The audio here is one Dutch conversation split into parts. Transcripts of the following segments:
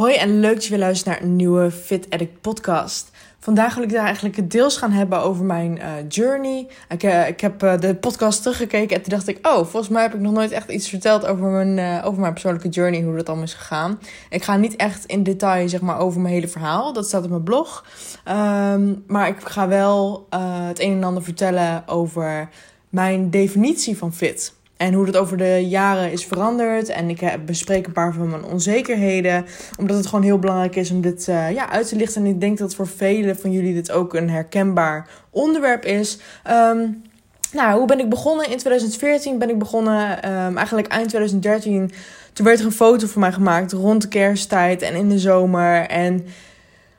Hoi en leuk dat je weer luistert naar een nieuwe Fit Addict podcast. Vandaag wil ik daar eigenlijk het deels gaan hebben over mijn uh, journey. Ik, uh, ik heb uh, de podcast teruggekeken en toen dacht ik... oh, volgens mij heb ik nog nooit echt iets verteld over mijn, over mijn persoonlijke journey... hoe dat allemaal is gegaan. Ik ga niet echt in detail zeg maar, over mijn hele verhaal. Dat staat op mijn blog. Um, maar ik ga wel het een en ander vertellen over mijn definitie van fit... En hoe dat over de jaren is veranderd. En ik bespreek een paar van mijn onzekerheden. Omdat het gewoon heel belangrijk is om dit uh, ja, uit te lichten. En ik denk dat voor velen van jullie dit ook een herkenbaar onderwerp is. Um, nou, hoe ben ik begonnen? In 2014 ben ik begonnen. Um, eigenlijk eind 2013. Toen werd er een foto van mij gemaakt rond de kersttijd en in de zomer. En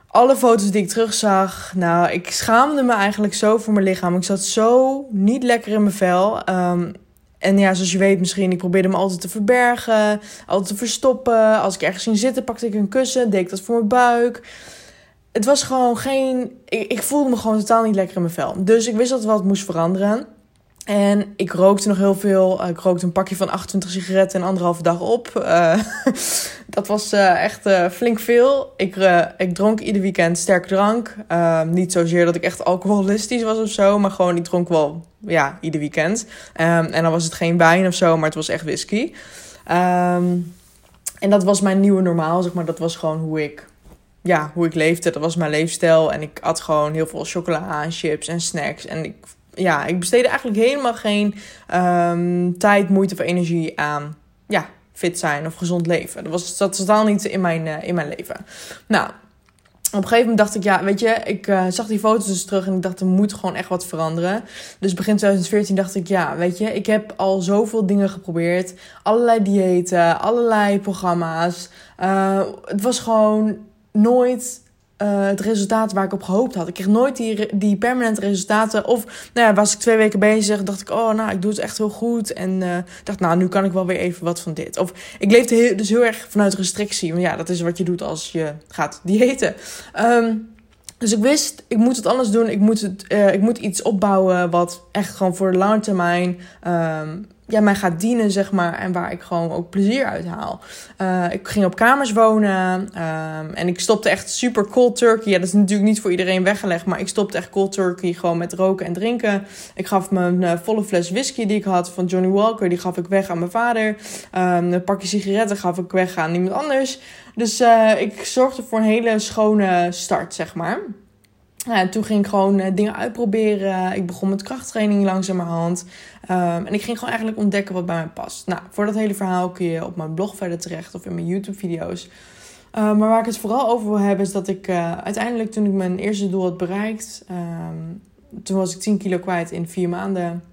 alle foto's die ik terugzag, nou, ik schaamde me eigenlijk zo voor mijn lichaam. Ik zat zo niet lekker in mijn vel. Um, en ja, zoals je weet misschien, ik probeerde me altijd te verbergen, altijd te verstoppen. Als ik ergens ging zitten, pakte ik een kussen, deed ik dat voor mijn buik. Het was gewoon geen... Ik, ik voelde me gewoon totaal niet lekker in mijn vel. Dus ik wist dat wat moest veranderen. En ik rookte nog heel veel. Ik rookte een pakje van 28 sigaretten en anderhalve dag op. Uh, dat was uh, echt flink veel. Ik, ik dronk ieder weekend sterk drank. niet zozeer dat ik echt alcoholistisch was of zo. Maar gewoon, ik dronk wel, ja, ieder weekend. Um, en dan was het geen wijn of zo, maar het was echt whisky. Um, en dat was mijn nieuwe normaal, zeg maar. Dat was gewoon hoe ik ja, hoe ik leefde. Dat was mijn leefstijl. En ik at gewoon heel veel chocola, chips en snacks. En ik ja, ik besteedde eigenlijk helemaal geen um, tijd, moeite of energie aan ja, fit zijn of gezond leven. Dat was dat totaal niet in mijn, uh, in mijn leven. Nou, op een gegeven moment dacht ik, ja, weet je, ik uh, zag die foto's dus terug en ik dacht, er moet gewoon echt wat veranderen. Dus begin 2014 dacht ik, ja, weet je, ik heb al zoveel dingen geprobeerd. Allerlei diëten, allerlei programma's. Uh, het was gewoon nooit uh, het resultaat waar ik op gehoopt had. Ik kreeg nooit die, die permanente resultaten. Of nou ja, was ik twee weken bezig, dacht ik, oh, nou, ik doe het echt heel goed. En uh, dacht, nou, nu kan ik wel weer even wat van dit. Of ik leefde heel, dus heel erg vanuit restrictie. Want ja, dat is wat je doet als je gaat diëten. Um, dus ik wist, ik moet het anders doen. Ik moet, het, uh, ik moet iets opbouwen wat echt gewoon voor de lange termijn um, ja, mij gaat dienen, zeg maar. En waar ik gewoon ook plezier uit haal. Uh, ik ging op kamers wonen. Um, en ik stopte echt super cold turkey. Ja, dat is natuurlijk niet voor iedereen weggelegd. Maar ik stopte echt cold turkey gewoon met roken en drinken. Ik gaf mijn uh, volle fles whisky die ik had van Johnny Walker. Die gaf ik weg aan mijn vader. Um, een pakje sigaretten gaf ik weg aan iemand anders. Dus uh, ik zorgde voor een hele schone start, zeg maar. Ja, toen ging ik gewoon uh, dingen uitproberen. Ik begon met krachttraining langzamerhand. Um, en ik ging gewoon eigenlijk ontdekken wat bij mij past. Nou, voor dat hele verhaal kun je op mijn blog verder terecht of in mijn YouTube-video's. Uh, maar waar ik het vooral over wil hebben is dat ik uh, uiteindelijk toen ik mijn eerste doel had bereikt... Um, toen was ik 10 kilo kwijt in vier maanden.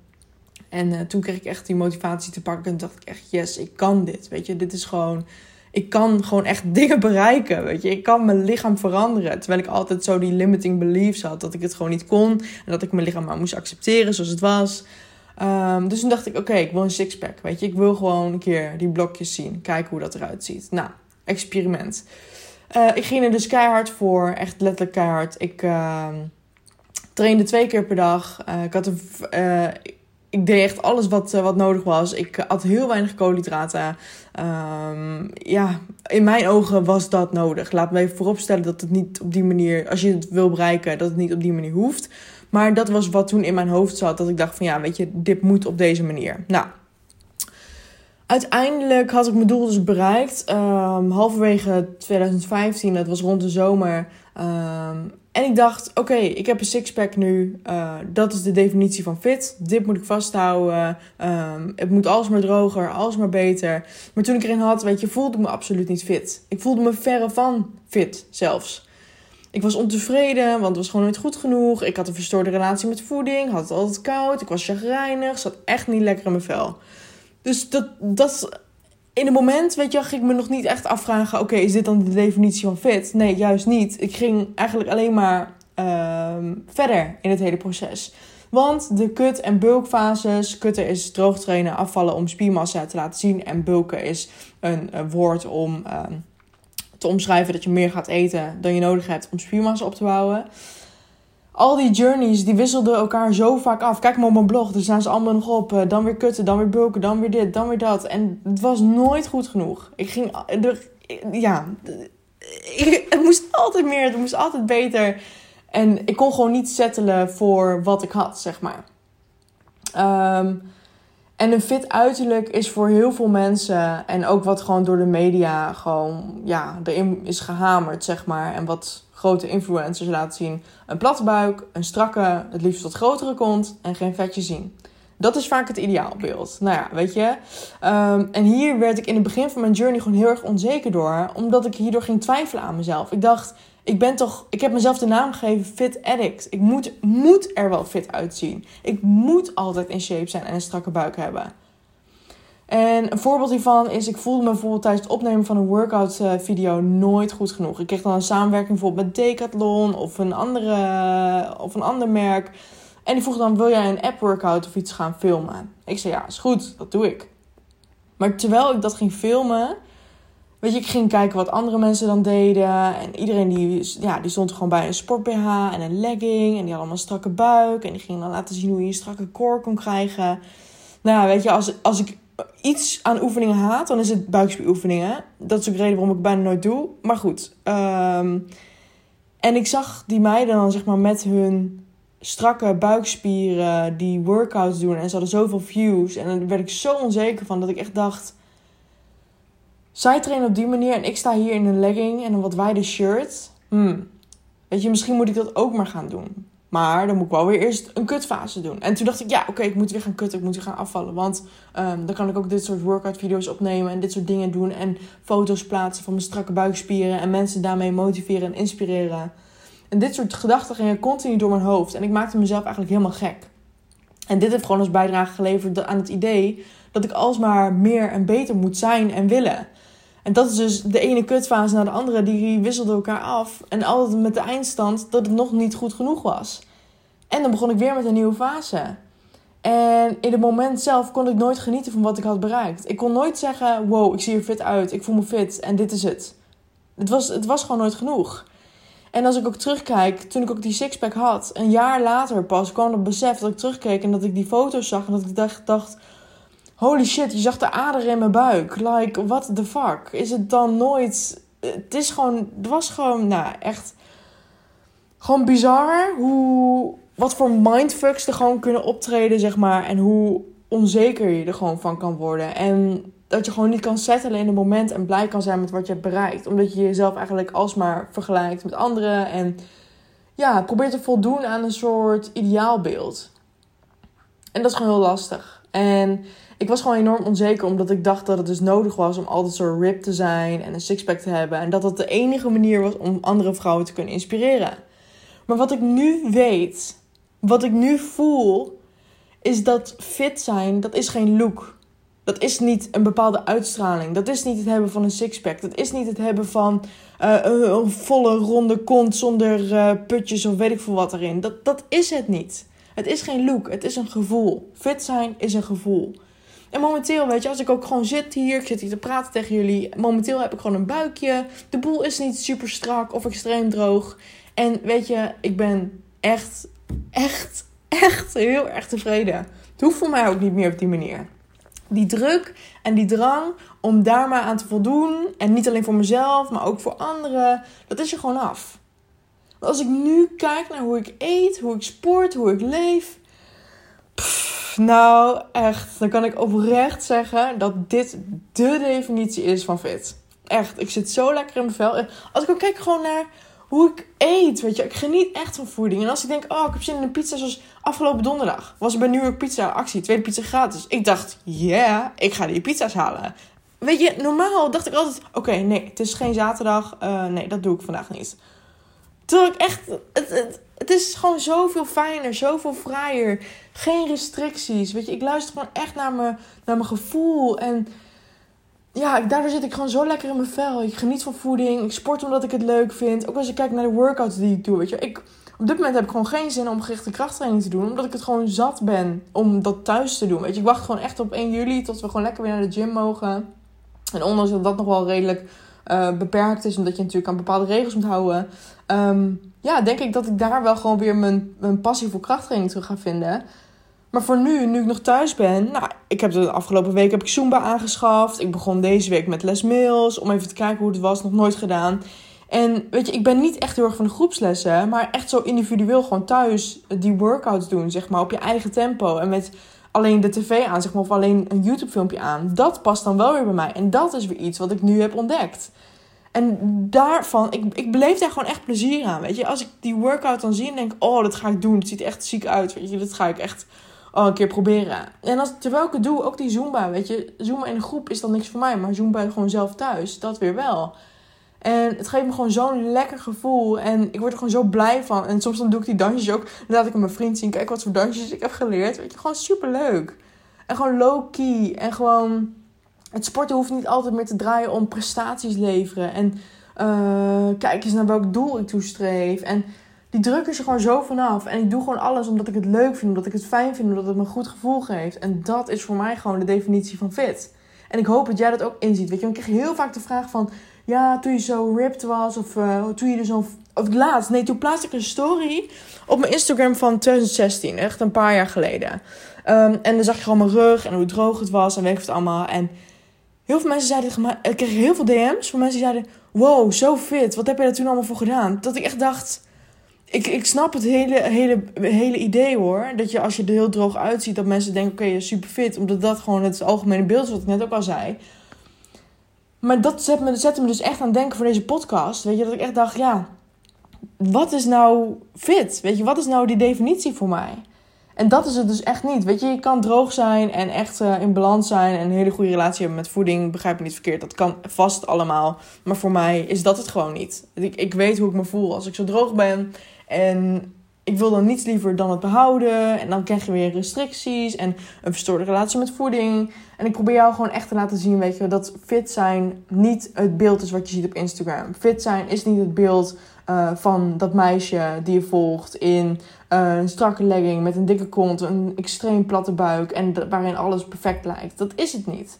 En toen kreeg ik echt die motivatie te pakken en dacht ik echt, yes, ik kan dit. Weet je, dit is gewoon ik kan gewoon echt dingen bereiken. Weet je, ik kan mijn lichaam veranderen. Terwijl ik altijd zo die limiting beliefs had dat ik het gewoon niet kon en dat ik mijn lichaam maar moest accepteren zoals het was. Um, dus toen dacht ik, oké, ik wil een sixpack. Weet je, ik wil gewoon een keer die blokjes zien, kijken hoe dat eruit ziet. Nou, experiment. Uh, ik ging er dus keihard voor, echt letterlijk keihard. Ik uh, trainde twee keer per dag. Uh, ik had een, uh, ik deed echt alles wat, wat nodig was. Ik at heel weinig koolhydraten. Um, ja, in mijn ogen was dat nodig. Laat me even vooropstellen dat het niet op die manier, als je het wil bereiken, dat het niet op die manier hoeft. Maar dat was wat toen in mijn hoofd zat. Dat ik dacht van ja, weet je, dit moet op deze manier. Nou, uiteindelijk had ik mijn doel dus bereikt. Um, halverwege 2015, dat was rond de zomer. Um, en ik dacht, oké, ik heb een sixpack nu. Uh, dat is de definitie van fit. Dit moet ik vasthouden. Um, het moet alsmaar droger, alsmaar beter. Maar toen ik erin had, weet je, voelde ik me absoluut niet fit. Ik voelde me verre van fit zelfs. Ik was ontevreden, want het was gewoon niet goed genoeg. Ik had een verstoorde relatie met voeding, had het altijd koud. Ik was chagrijnig, zat echt niet lekker in mijn vel. Dus dat, dat in het moment, weet je, ging ik me nog niet echt afvragen: oké, is dit dan de definitie van fit? Nee, juist niet. Ik ging eigenlijk alleen maar uh, verder in het hele proces. Want de kut- en bulkfases, kutten is droog trainen, afvallen om spiermassa te laten zien. En bulken is een, een woord om uh, te omschrijven dat je meer gaat eten dan je nodig hebt om spiermassa op te bouwen al die journeys, die wisselden elkaar zo vaak af. Kijk maar op mijn blog, daar staan ze allemaal nog op. Eh, dan weer kutten, dan weer bulken, dan weer dit, dan weer dat. En het was nooit goed genoeg. Ik ging, ja, het moest altijd meer, het moest altijd beter. En ik kon gewoon niet settelen voor wat ik had, zeg maar. Ehm, en een fit uiterlijk is voor heel veel mensen, en ook wat gewoon door de media gewoon, ja, erin is gehamerd, zeg maar. En wat grote influencers laten zien. Een platte buik, een strakke, het liefst wat grotere kont en geen vetje zien. Dat is vaak het ideaalbeeld. Nou ja, weet je. Ehm, en hier werd ik in het begin van mijn journey gewoon heel erg onzeker door. Omdat ik hierdoor ging twijfelen aan mezelf. Ik dacht, ik ben toch... Ik heb mezelf de naam gegeven Fit Addict. Ik moet, moet er wel fit uitzien. Ik moet altijd in shape zijn en een strakke buik hebben. En een voorbeeld hiervan is, ik voelde me bijvoorbeeld tijdens het opnemen van een workout eh, video nooit goed genoeg. Ik kreeg dan een samenwerking bijvoorbeeld met Decathlon of een, andere, of een ander merk. En die vroeg dan, wil jij een app workout of iets gaan filmen? Ik zei, ja, is goed, dat doe ik. Maar terwijl ik dat ging filmen, weet je, ik ging kijken wat andere mensen dan deden. En iedereen die, ja, die stond gewoon bij een sport BH en een legging. En die had allemaal strakke buik. En die gingen dan laten zien hoe je een strakke core kon krijgen. Nou, weet je, als, als ik iets aan oefeningen haat, dan is het buikspieroefeningen. Dat is ook de reden waarom ik bijna nooit doe. Maar goed. Um, en ik zag die meiden dan zeg maar met hun strakke buikspieren die workouts doen. En ze hadden zoveel views. En dan werd ik zo onzeker van dat ik echt dacht... Zij trainen op die manier en ik sta hier in een legging en een wat wijde shirt. Hmm. Weet je, misschien moet ik dat ook maar gaan doen. Maar dan moet ik wel weer eerst een kutfase doen. En toen dacht ik, ja, oké, ik moet weer gaan kutten. Ik moet weer gaan afvallen. Want um, dan kan ik ook dit soort workout video's opnemen. En dit soort dingen doen. En foto's plaatsen van mijn strakke buikspieren. En mensen daarmee motiveren en inspireren. En dit soort gedachten gingen continu door mijn hoofd. En ik maakte mezelf eigenlijk helemaal gek. En dit heeft gewoon als bijdrage geleverd aan het idee dat ik alsmaar meer en beter moet zijn en willen. En dat is dus de ene kutfase naar de andere, die wisselden elkaar af. En altijd met de eindstand dat het nog niet goed genoeg was. En dan begon ik weer met een nieuwe fase. En in het moment zelf kon ik nooit genieten van wat ik had bereikt. Ik kon nooit zeggen: wow, ik zie er fit uit, ik voel me fit en dit is het. Het was, het was gewoon nooit genoeg. En als ik ook terugkijk, toen ik ook die sixpack had, een jaar later pas kwam het besef dat ik terugkeek en dat ik die foto's zag en dat ik dacht, dacht holy shit, je zag de ader in mijn buik. Like, what the fuck? Is het dan nooit... Het is gewoon... Het was gewoon, nou, echt... Gewoon bizar hoe... Wat voor mindfucks er gewoon kunnen optreden, zeg maar. En hoe onzeker je er gewoon van kan worden. En dat je gewoon niet kan settelen in het moment en blij kan zijn met wat je hebt bereikt. Omdat je jezelf eigenlijk alsmaar vergelijkt met anderen. En ja, probeert te voldoen aan een soort ideaalbeeld. En dat is gewoon heel lastig. En ik was gewoon enorm onzeker omdat ik dacht dat het dus nodig was om altijd zo ripped te zijn en een sixpack te hebben. En dat dat de enige manier was om andere vrouwen te kunnen inspireren. Maar wat ik nu weet, wat ik nu voel, is dat fit zijn, dat is geen look. Dat is niet een bepaalde uitstraling. Dat is niet het hebben van een sixpack. Dat is niet het hebben van uh, een volle ronde kont zonder uh, putjes of weet ik veel wat erin. Dat, dat is het niet. Het is geen look, het is een gevoel. Fit zijn is een gevoel. En momenteel, weet je, als ik ook gewoon zit hier, ik zit hier te praten tegen jullie. Momenteel heb ik gewoon een buikje. De boel is niet super strak of extreem droog. En weet je, ik ben echt, echt, echt heel erg tevreden. Het hoeft voor mij ook niet meer op die manier. Die druk en die drang om daar maar aan te voldoen. En niet alleen voor mezelf, maar ook voor anderen. Dat is er gewoon af. als ik nu kijk naar hoe ik eet, hoe ik sport, hoe ik leef nou, echt. Dan kan ik oprecht zeggen dat dit de definitie is van fit. Echt. Ik zit zo lekker in mijn vel. Als ik ook kijk gewoon naar hoe ik eet, weet je. Ik geniet echt van voeding. En als ik denk, oh, ik heb zin in een pizza zoals afgelopen donderdag. Was er bij New York Pizza actie. Tweede pizza gratis. Ik dacht, yeah, ik ga die pizza's halen. Weet je, normaal dacht ik altijd, oké, nee, het is geen zaterdag. Uh, nee, dat doe ik vandaag niet. Terwijl ik echt, het, het, is gewoon zoveel fijner, zoveel vrijer. Geen restricties. Weet je, ik luister gewoon echt naar mijn, naar mijn gevoel. En ja, daardoor zit ik gewoon zo lekker in mijn vel. Ik geniet van voeding. Ik sport omdat ik het leuk vind. Ook als je kijkt naar de workouts die ik doe. Weet je, ik, op dit moment heb ik gewoon geen zin om gerichte krachttraining te doen. Omdat ik het gewoon zat ben om dat thuis te doen. Weet je, ik wacht gewoon echt op 1 juli tot we gewoon lekker weer naar de gym mogen. En ondanks dat dat nog wel redelijk uh, beperkt is, omdat je natuurlijk aan bepaalde regels moet houden. Um, ja, denk ik dat ik daar wel gewoon weer mijn, mijn passie voor krachttraining terug ga vinden. Maar voor nu, nu ik nog thuis ben, nou, ik heb de afgelopen week heb ik Zumba aangeschaft. Ik begon deze week met Les Mills, om even te kijken hoe het was, nog nooit gedaan. En weet je, ik ben niet echt heel erg van de groepslessen, maar echt zo individueel gewoon thuis die workouts doen, zeg maar, op je eigen tempo. En met alleen de tv aan, zeg maar, of alleen een YouTube-filmpje aan. Dat past dan wel weer bij mij. En dat is weer iets wat ik nu heb ontdekt. En daarvan, ik, ik beleef daar gewoon echt plezier aan. Weet je, als ik die workout dan zie en denk, oh, dat ga ik doen. Het ziet echt ziek uit. Weet je, dat ga ik echt oh, een keer proberen. En als, terwijl ik het doe, ook die Zumba. Weet je, Zumba in een groep is dan niks voor mij. Maar Zumba gewoon zelf thuis, dat weer wel. En het geeft me gewoon zo'n lekker gevoel. En ik word er gewoon zo blij van. En soms dan doe ik die dansjes ook. Dan laat ik aan mijn vriend zien. Kijk wat voor dansjes ik heb geleerd. Weet je, gewoon super leuk. En gewoon low key. En gewoon. Het sporten hoeft niet altijd meer te draaien om prestaties leveren. En uh, kijk eens naar welk doel ik toestreef. En die druk is er gewoon zo vanaf. En ik doe gewoon alles omdat ik het leuk vind. Omdat ik het fijn vind. Omdat het me een goed gevoel geeft. En dat is voor mij gewoon de definitie van fit. En ik hoop dat jij dat ook inziet. Weet je, ik krijg heel vaak de vraag van ja, toen je zo ripped was. Of uh, toen je er zo... Of laatst. Nee, toen plaatste ik een story op mijn Instagram van 2016. Echt een paar jaar geleden. Um, en dan zag je gewoon mijn rug en hoe droog het was. En weet ik het allemaal. En heel veel mensen zeiden... Ik kreeg heel veel DM's van mensen die zeiden... Wow, zo fit. Wat heb je daar toen allemaal voor gedaan? Dat ik echt dacht... Ik, ik snap het hele, hele, hele idee hoor. Dat je als je er heel droog uitziet, dat mensen denken: oké, je super fit. Omdat dat gewoon het algemene beeld is, wat ik net ook al zei. Maar dat zet me, zette me dus echt aan het denken voor deze podcast. Weet je, dat ik echt dacht, ja, wat is nou fit? Weet je, wat is nou die definitie voor mij? En dat is het dus echt niet. Weet je, je kan droog zijn en echt uh, in balans zijn en een hele goede relatie hebben met voeding. Begrijp me niet verkeerd, dat kan vast allemaal. Maar voor mij is dat het gewoon niet. Ik, ik weet hoe ik me voel als ik zo droog ben. En ik wil dan niets liever dan het behouden. En dan krijg je weer restricties en een verstoorde relatie met voeding. En ik probeer jou gewoon echt te laten zien, weet je, dat fit zijn niet het beeld is wat je ziet op Instagram. Fit zijn is niet het beeld uh, van dat meisje die je volgt in uh, een strakke legging met een dikke kont, een extreem platte buik en waarin alles perfect lijkt. Dat is het niet.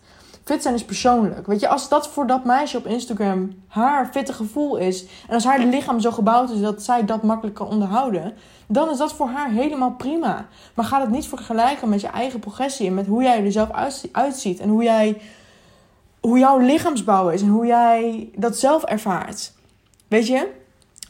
Fit zijn is persoonlijk. Weet je, als dat voor dat meisje op Instagram haar fitte gevoel is. En als haar lichaam zo gebouwd is dat zij dat makkelijk kan onderhouden. Dan is dat voor haar helemaal prima. Maar ga het niet vergelijken met je eigen progressie. En met hoe jij er zelf uitziet. En hoe, jij, hoe jouw lichaamsbouw is. En hoe jij dat zelf ervaart. Weet je?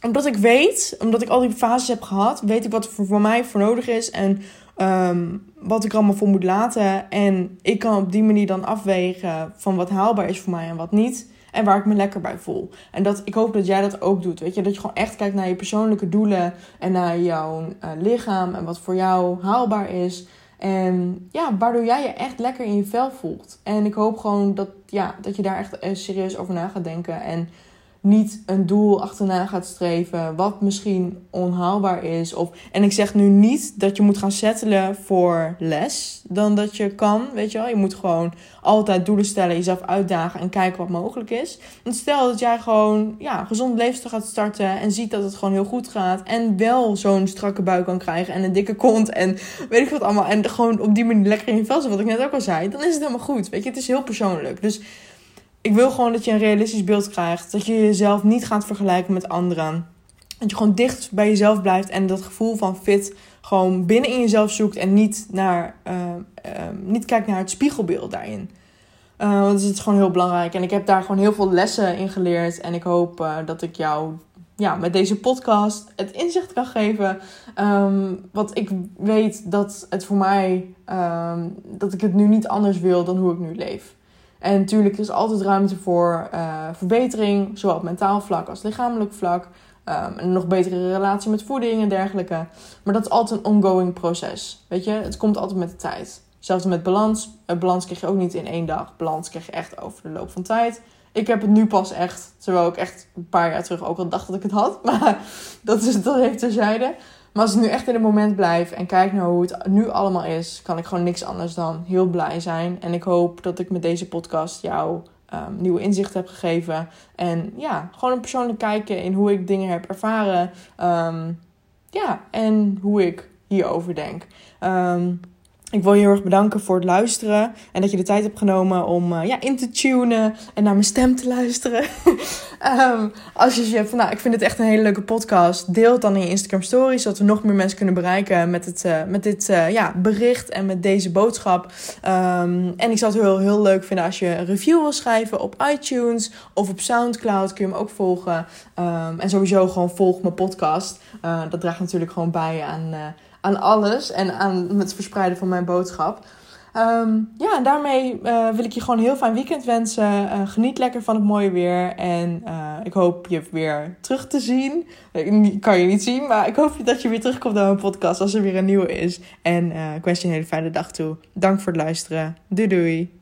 Omdat ik weet, omdat ik al die fases heb gehad, weet ik wat er voor mij voor nodig is. En Um, wat ik allemaal voor moet laten. En ik kan op die manier dan afwegen van wat haalbaar is voor mij en wat niet. En waar ik me lekker bij voel. En dat, ik hoop dat jij dat ook doet. Weet je, dat je gewoon echt kijkt naar je persoonlijke doelen. En naar jouw uh, lichaam. En wat voor jou haalbaar is. En ja, waardoor jij je echt lekker in je vel voelt. En ik hoop gewoon dat, ja, dat je daar echt uh, serieus over na gaat denken. En niet een doel achterna gaat streven wat misschien onhaalbaar is. Of, en ik zeg nu niet dat je moet gaan settelen voor les dan dat je kan, weet je wel. Je moet gewoon altijd doelen stellen, jezelf uitdagen en kijken wat mogelijk is. En stel dat jij gewoon ja, gezond levensstijl gaat starten en ziet dat het gewoon heel goed gaat. En wel zo'n strakke buik kan krijgen en een dikke kont en weet ik wat allemaal. En gewoon op die manier lekker in je vel wat ik net ook al zei. Dan is het helemaal goed, weet je. Het is heel persoonlijk. Dus ik wil gewoon dat je een realistisch beeld krijgt. Dat je jezelf niet gaat vergelijken met anderen. Dat je gewoon dicht bij jezelf blijft en dat gevoel van fit gewoon binnen in jezelf zoekt en niet, naar, uh, uh, niet kijkt naar het spiegelbeeld daarin. Uh, want het is gewoon heel belangrijk. En ik heb daar gewoon heel veel lessen in geleerd. En ik hoop dat ik jou ja, met deze podcast het inzicht kan geven. Um, want ik weet dat het voor mij, um, dat ik het nu niet anders wil dan hoe ik nu leef. En natuurlijk is er altijd ruimte voor uh, verbetering, zowel op mentaal vlak als lichamelijk vlak. Um, een nog betere relatie met voeding en dergelijke. Maar dat is altijd een ongoing proces. Weet je, het komt altijd met de tijd. Zelfs met balans. Uh, balans krijg je ook niet in één dag. Balans krijg je echt over de loop van tijd. Ik heb het nu pas echt, terwijl ik echt een paar jaar terug ook al dacht dat ik het had. Maar dat, is, dat heeft terzijde. Maar als ik nu echt in het moment blijf en kijk naar hoe het nu allemaal is, kan ik gewoon niks anders dan heel blij zijn. En ik hoop dat ik met deze podcast jou um, nieuwe inzichten heb gegeven. En ja, gewoon een persoonlijk kijken in hoe ik dingen heb ervaren. Um, ja, en hoe ik hierover denk. Um, ik wil je heel erg bedanken voor het luisteren. En dat je de tijd hebt genomen om uh, ja, in te tunen en naar mijn stem te luisteren. um, als je zegt nou, ik vind het echt een hele leuke podcast. Deel het dan in je Instagram stories. Zodat we nog meer mensen kunnen bereiken met, het, uh, met dit uh, ja, bericht en met deze boodschap. Um, en ik zou het heel, heel leuk vinden als je een review wil schrijven op iTunes of op Soundcloud. Kun je me ook volgen. Um, en sowieso gewoon volg mijn podcast. dat draagt natuurlijk gewoon bij aan aan alles en aan het verspreiden van mijn boodschap. Um, ja, en daarmee uh, wil ik je gewoon een heel fijn weekend wensen. Uh, geniet lekker van het mooie weer. En uh, ik hoop je weer terug te zien. Kan je niet zien, maar ik hoop dat je weer terugkomt naar mijn podcast als er weer een nieuwe is. En ik wens je een hele fijne dag toe. Dank voor het luisteren. Doei doei.